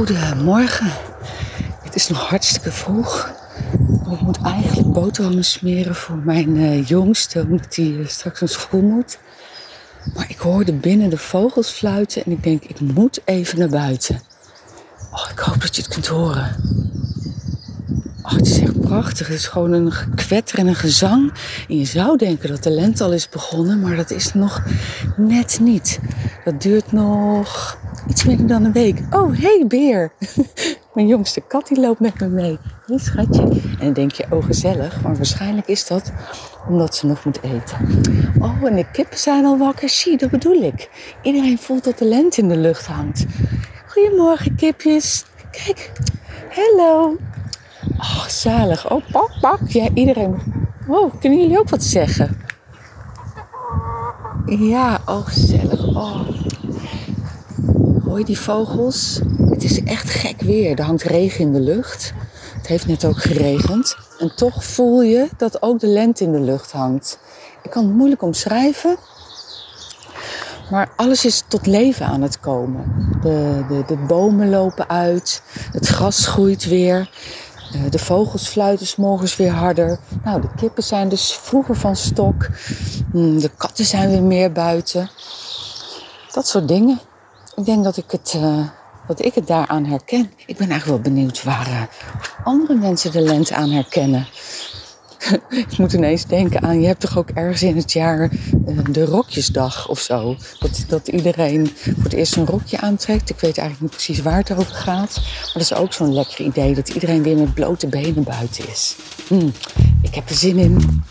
Goedemorgen. Het is nog hartstikke vroeg. Ik moet eigenlijk boterhammen smeren voor mijn uh, jongste, omdat hij uh, straks naar school moet. Maar ik hoorde binnen de vogels fluiten en ik denk, ik moet even naar buiten. Oh, ik hoop dat je het kunt horen. Oh, het is echt prachtig. Het is gewoon een gekwetter en een gezang. En je zou denken dat de lente al is begonnen, maar dat is nog net niet. Dat duurt nog iets minder dan een week. Oh, hey beer. Mijn jongste kat die loopt met me mee. Hé schatje. En dan denk je, oh gezellig. Maar waarschijnlijk is dat omdat ze nog moet eten. Oh, en de kippen zijn al wakker. Zie, dat bedoel ik. Iedereen voelt dat de lente in de lucht hangt. Goedemorgen kipjes. Kijk. Hallo. Oh, zalig. Oh, pak, pak. Ja, iedereen. Oh, kunnen jullie ook wat zeggen? Ja, oh, gezellig. Oh. Hoor die vogels? Het is echt gek weer. Er hangt regen in de lucht. Het heeft net ook geregend. En toch voel je dat ook de lente in de lucht hangt. Ik kan het moeilijk omschrijven. Maar alles is tot leven aan het komen. De, de, de bomen lopen uit. Het gras groeit weer. Eh, de vogels fluiten s morgens weer harder. Nou, de kippen zijn dus vroeger van stok. Hmm, de katten zijn weer meer buiten. Dat soort dingen. Ik denk dat ik het, eh, dat ik het daaraan herken. Ik ben eigenlijk wel benieuwd waar eh, andere mensen de lente aan herkennen. ik moet ineens denken aan, je hebt toch ook ergens in het jaar eh, de rokjesdag of zo. Dat, dat iedereen voor het eerst een rokje aantrekt. Ik weet eigenlijk niet precies waar het over gaat. Maar dat is ook zo'n lekker idee, dat iedereen weer met blote benen buiten is. Hmm, ik heb er zin in.